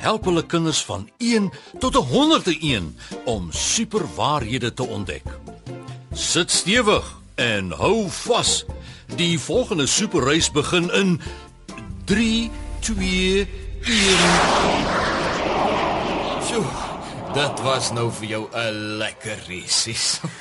help hulle kinders van 1 tot 101 om superwaarhede te ontdek. Sit stewig en hou vas. Die volgende superreis begin in 3 2 1 Sjoe, dit was nou vir jou 'n lekker reisie.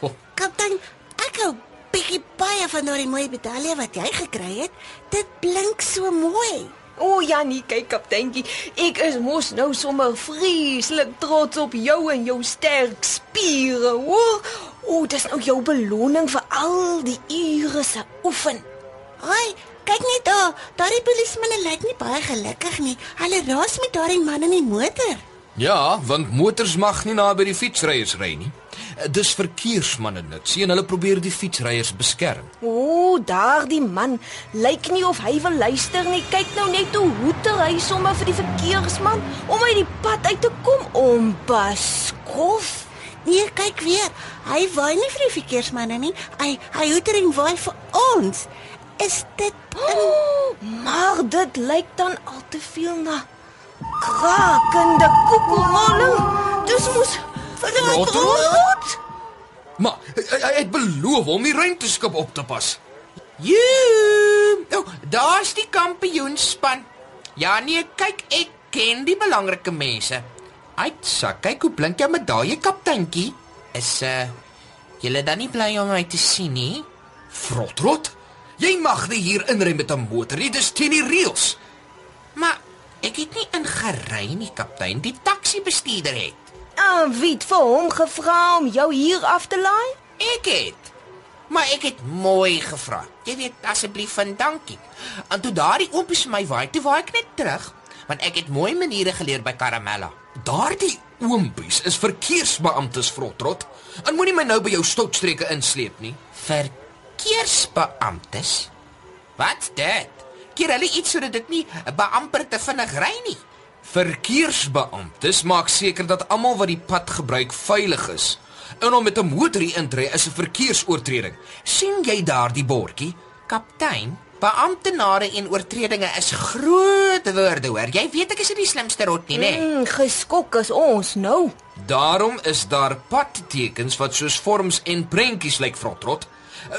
Kaptein, ek hou bietjie baie van daardie mooi medalje wat jy gekry het. Dit blink so mooi. O oh, ja, nee, kyk kapteintjie, ek is mos nou sommer vreeslik trots op jou en jou sterk spiere. O, o, dis nou jou beloning vir al die ure se oefen. Ai, kyk net daar. Daardie polismanne lyk nie baie gelukkig nie. Hulle raas met daardie man in die motor. Ja, want motors mag nie naby die fietsryers ry nie. Dis verkeersmanne dit. Sien hulle probeer die fietsryers beskerm. O, daardie man lyk nie of hy wil luister nie. Kyk nou net hoe hoeter hy sommer vir die verkeersman om uit die pad uit te kom om baskof. Nee, kyk weer. Hy waai nie vir die verkeersmanne nie. Hy hy hoeter en waai vir ons. Is dit Oh, maar dit lyk dan al te veel na krakende koekelrolling. Dis mos Rot, rot. Maar hy, hy het beloof om die ruimteskip op te pas. Joe! Oh, daar's die kampioenspan. Ja nee, kyk, ek ken die belangrike mense. Uitsa, kyk hoe blink jou medalje, kapteintjie. Is uh julle dan nie bly om my te sien nie? Frotrot, jy mag nie hier inry met 'n motor nie. Dis teen die reëls. Maar ek het nie ingery nie, kaptein. Die taxi-bestuurder het. Ah, wie het vir hom gevra om jou hier af te laai? Ek het. Maar ek het mooi gevra. Jy weet, asseblief van dankie. En toe daardie oopies my waai, toe waai ek net terug, want ek het mooi maniere geleer by Caramella. Daardie oompies is verkeersbeamptes Frotrot. En moenie my nou by jou stoutstreke insleep nie. Verkeersbeamptes? Wat's dit? Keer hulle iets sodat dit nie 'n beamper te vinnig ry nie. Verkeersbeamptes maak seker dat almal wat die pad gebruik veilig is. En om met 'n motor in te ry is 'n verkeersoortreding. sien jy daardie bordjie? Kaptein, beamptenare en oortredinge is groot woorde, hoor. Jy weet ek is nie die slimste rot nie, né? Mm, geskok is ons nou. Daarom is daar padtekens wat soos vorms en prentjies lyk Frotrot.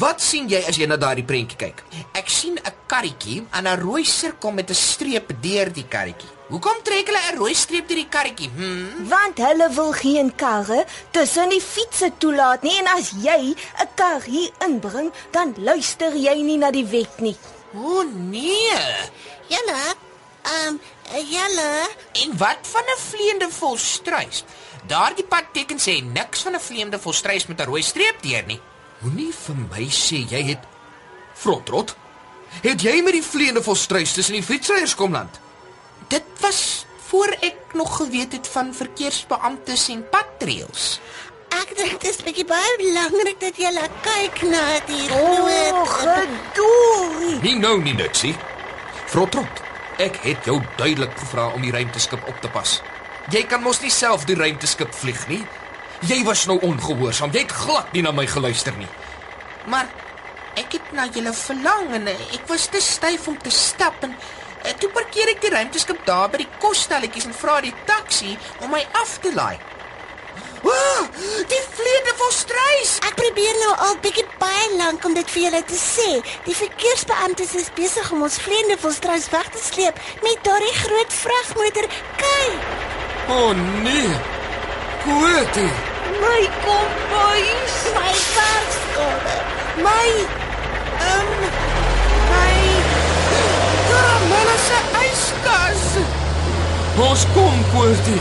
Wat sien jy as jy na daardie prentjie kyk? Ek sien 'n karretjie en 'n rooi sirkel met 'n streep deur die karretjie. Hoekom trek hulle 'n rooi streep deur die karretjie? Hm? Want hulle wil geen karre tussen die fietsse toelaat nie en as jy 'n kar hier inbring, dan luister jy nie na die wet nie. O nee. Julle? Ehm, um, julle? En wat van 'n vleiende volstruis? Daardie padteken sê niks van 'n vleiende volstruis met 'n rooi streep deur nie. Moenie vir my sê jy het Frotrot. Het jy met die vleiende volstruis tussen die fietsryers kom land? Dit was voor ek nog geweet het van verkeersbeamptes en padtrails. Ek dink dit is bietjie baie belangrik dat julle kyk na die gedorie. Nie nou nie Nutsie. Frotrot, ek het jou duidelik gevra om die ruimteskip op te pas. Jy kan mos nie self die ruimteskip vlieg nie. Jy was nou ongehoorsaam. Jy het glad nie na my geluister nie. Maar ek het na julle verlang en ek was te styf om te stap en toe parkeer ek die ruimteskip daar by die kosstelletjies en vra die taxi om my af te laai. Ooh, die vleiende volstruis. Ek probeer nou al bietjie baie lank om dit vir julle te sê. Die verkeersbeamptes is besig om ons vleiende volstruis weg te sleep met daardie groot vragmotor. Kyk, O oh, nee. Koetie. My kombuis. my karskade. My Ehm um, Caramella se yskas. Ons kom Koetie.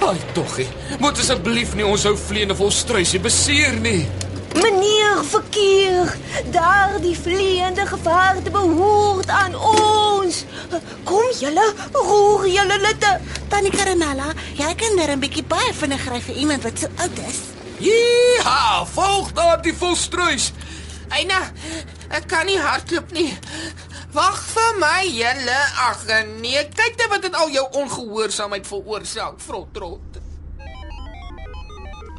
Ai toggie. Moet asseblief nie ons ou vleiende volstruisie beseer nie. Meneer verkeer, daardie vleiende gevaarte behoort aan ons. Kom julle, roer julle litte. Tannie Karamella, jy kan net 'n bietjie baie vinnig ry vir iemand wat so oud is. Ja, volg daardie volstruis. Eina, ek kan nie hardloop nie. Wag vir my, julle. Ag nee, kyk net wat dit al jou ongehoorsaamheid veroorsaak, vrottrot.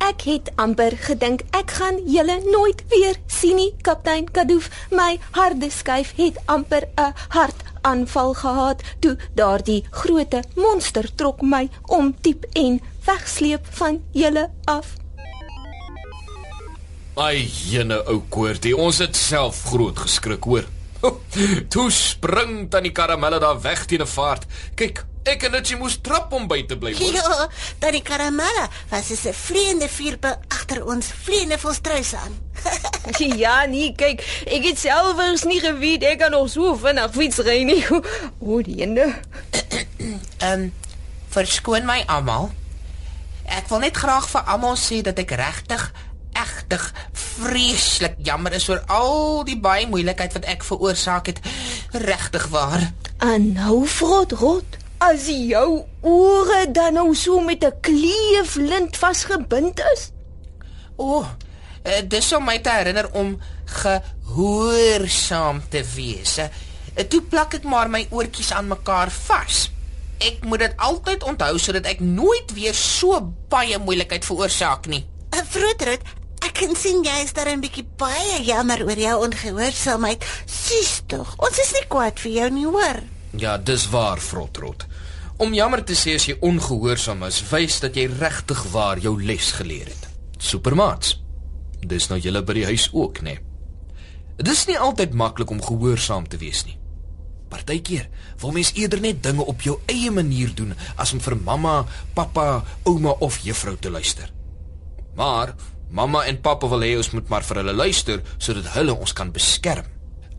Ek het amper gedink ek gaan julle nooit weer sien nie, kaptein Kadoof. My harde skuif het amper 'n hartaanval gehad toe daardie groote monster trok my om diep en wegsleep van julle af. Ai, jene ou koortie, ons het self groot geskrik, hoor. Toe spring tannie Karamelle daar weg teen 'n vaart. Kyk, ek en Itchy moes trap om by te bly, hoor. Ja, Tannie Karamella was soos 'n vleiende vierpe agter ons vleiende volstruis aan. Ja, nee, kyk, ek het selfs nie geweet ek kan nog so vinnig fietsry nie. O, die ene. Ehm um, verskoon my almal. Ek wil net graag vir almal sê dat ek regtig egtig vreeslik jammer is oor al die baie moeilikheid wat ek veroorsaak het. Regtig waar. En nou vrot rot. As jou ore dan nou so met 'n kleeflint vasgebind is. O, oh, dis om my te herinner om gehoorsaam te wees. Eh, Toe plak ek maar my oortjies aan mekaar vas. Ek moet dit altyd onthou sodat ek nooit weer so baie moeilikheid veroorsaak nie. Vroetrot, ek kan sien jy is daar 'n bietjie baie jammer oor jou ongehoorsaamheid. Sis tog, ons is nie kwaad vir jou nie, hoor. Ja, dis waar, Frotrot. Om jammer te sê as jy ongehoorsaam is, wys dat jy regtig waar jou les geleer het. Supermaats. Dis nou julle by die huis ook, né? Nee. Dis nie altyd maklik om gehoorsaam te wees nie. Partykeer wil mens eerder net dinge op jou eie manier doen as om vir mamma, pappa, ouma of juffrou te luister. Maar mamma en pappa wil hê ons moet maar vir hulle luister sodat hulle ons kan beskerm.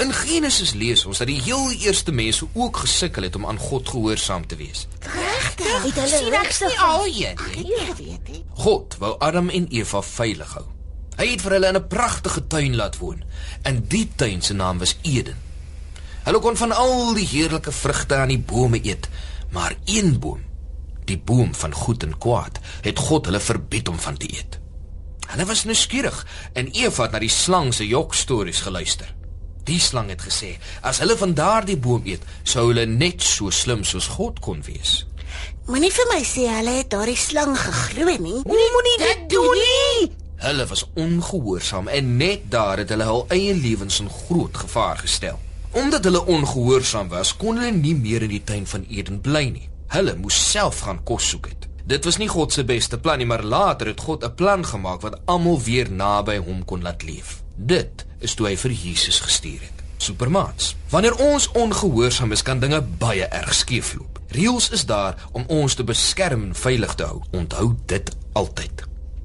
In Genesis lees ons dat die heel eerste mense ook gesukkel het om aan God gehoorsaam te wees. Regtig? Het hulle ek nie al hier nie. God wou Adam en Eva veilig hou. Hy het vir hulle in 'n pragtige tuin laat woon. En die tuin se naam was Eden. Hulle kon van al die heerlike vrugte aan die bome eet, maar een boom, die boom van goed en kwaad, het God hulle verbied om van te eet. Hulle was nuuskierig en Eva het na die slang se jokstories geluister. Die slang het gesê as hulle van daardie boom eet, sou hulle net so slim soos God kon wees. Moenie vir my sê hulle het daardie slang geglo nie. Nee, moenie dit doen nie. Hulle was ongehoorsaam en net daar het hulle hul eie lewens in groot gevaar gestel. Omdat hulle ongehoorsaam was, kon hulle nie meer in die tuin van Eden bly nie. Hulle moes self gaan kos soek het. Dit was nie God se beste plan nie, maar later het God 'n plan gemaak wat almal weer naby hom kon laat leef. Dit is toe hy vir Jesus gestuur het. Supermaats. Wanneer ons ongehoorsaam is, kan dinge baie erg skeefloop. Reëls is daar om ons te beskerm en veilig te hou. Onthou dit altyd.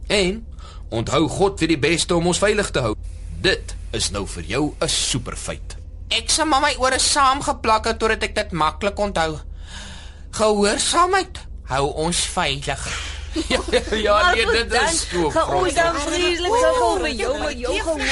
En onthou God weet die beste om ons veilig te hou. Dit is nou vir jou 'n superfeit. Ek sal maar my ore saamgeplak het totdat ek dit maklik onthou. Gehoorsaamheid hou ons veilig. ja, ja, ja nee, dit is so. Gaan ons dan vreeslik sukkel met jou met jou gehoor.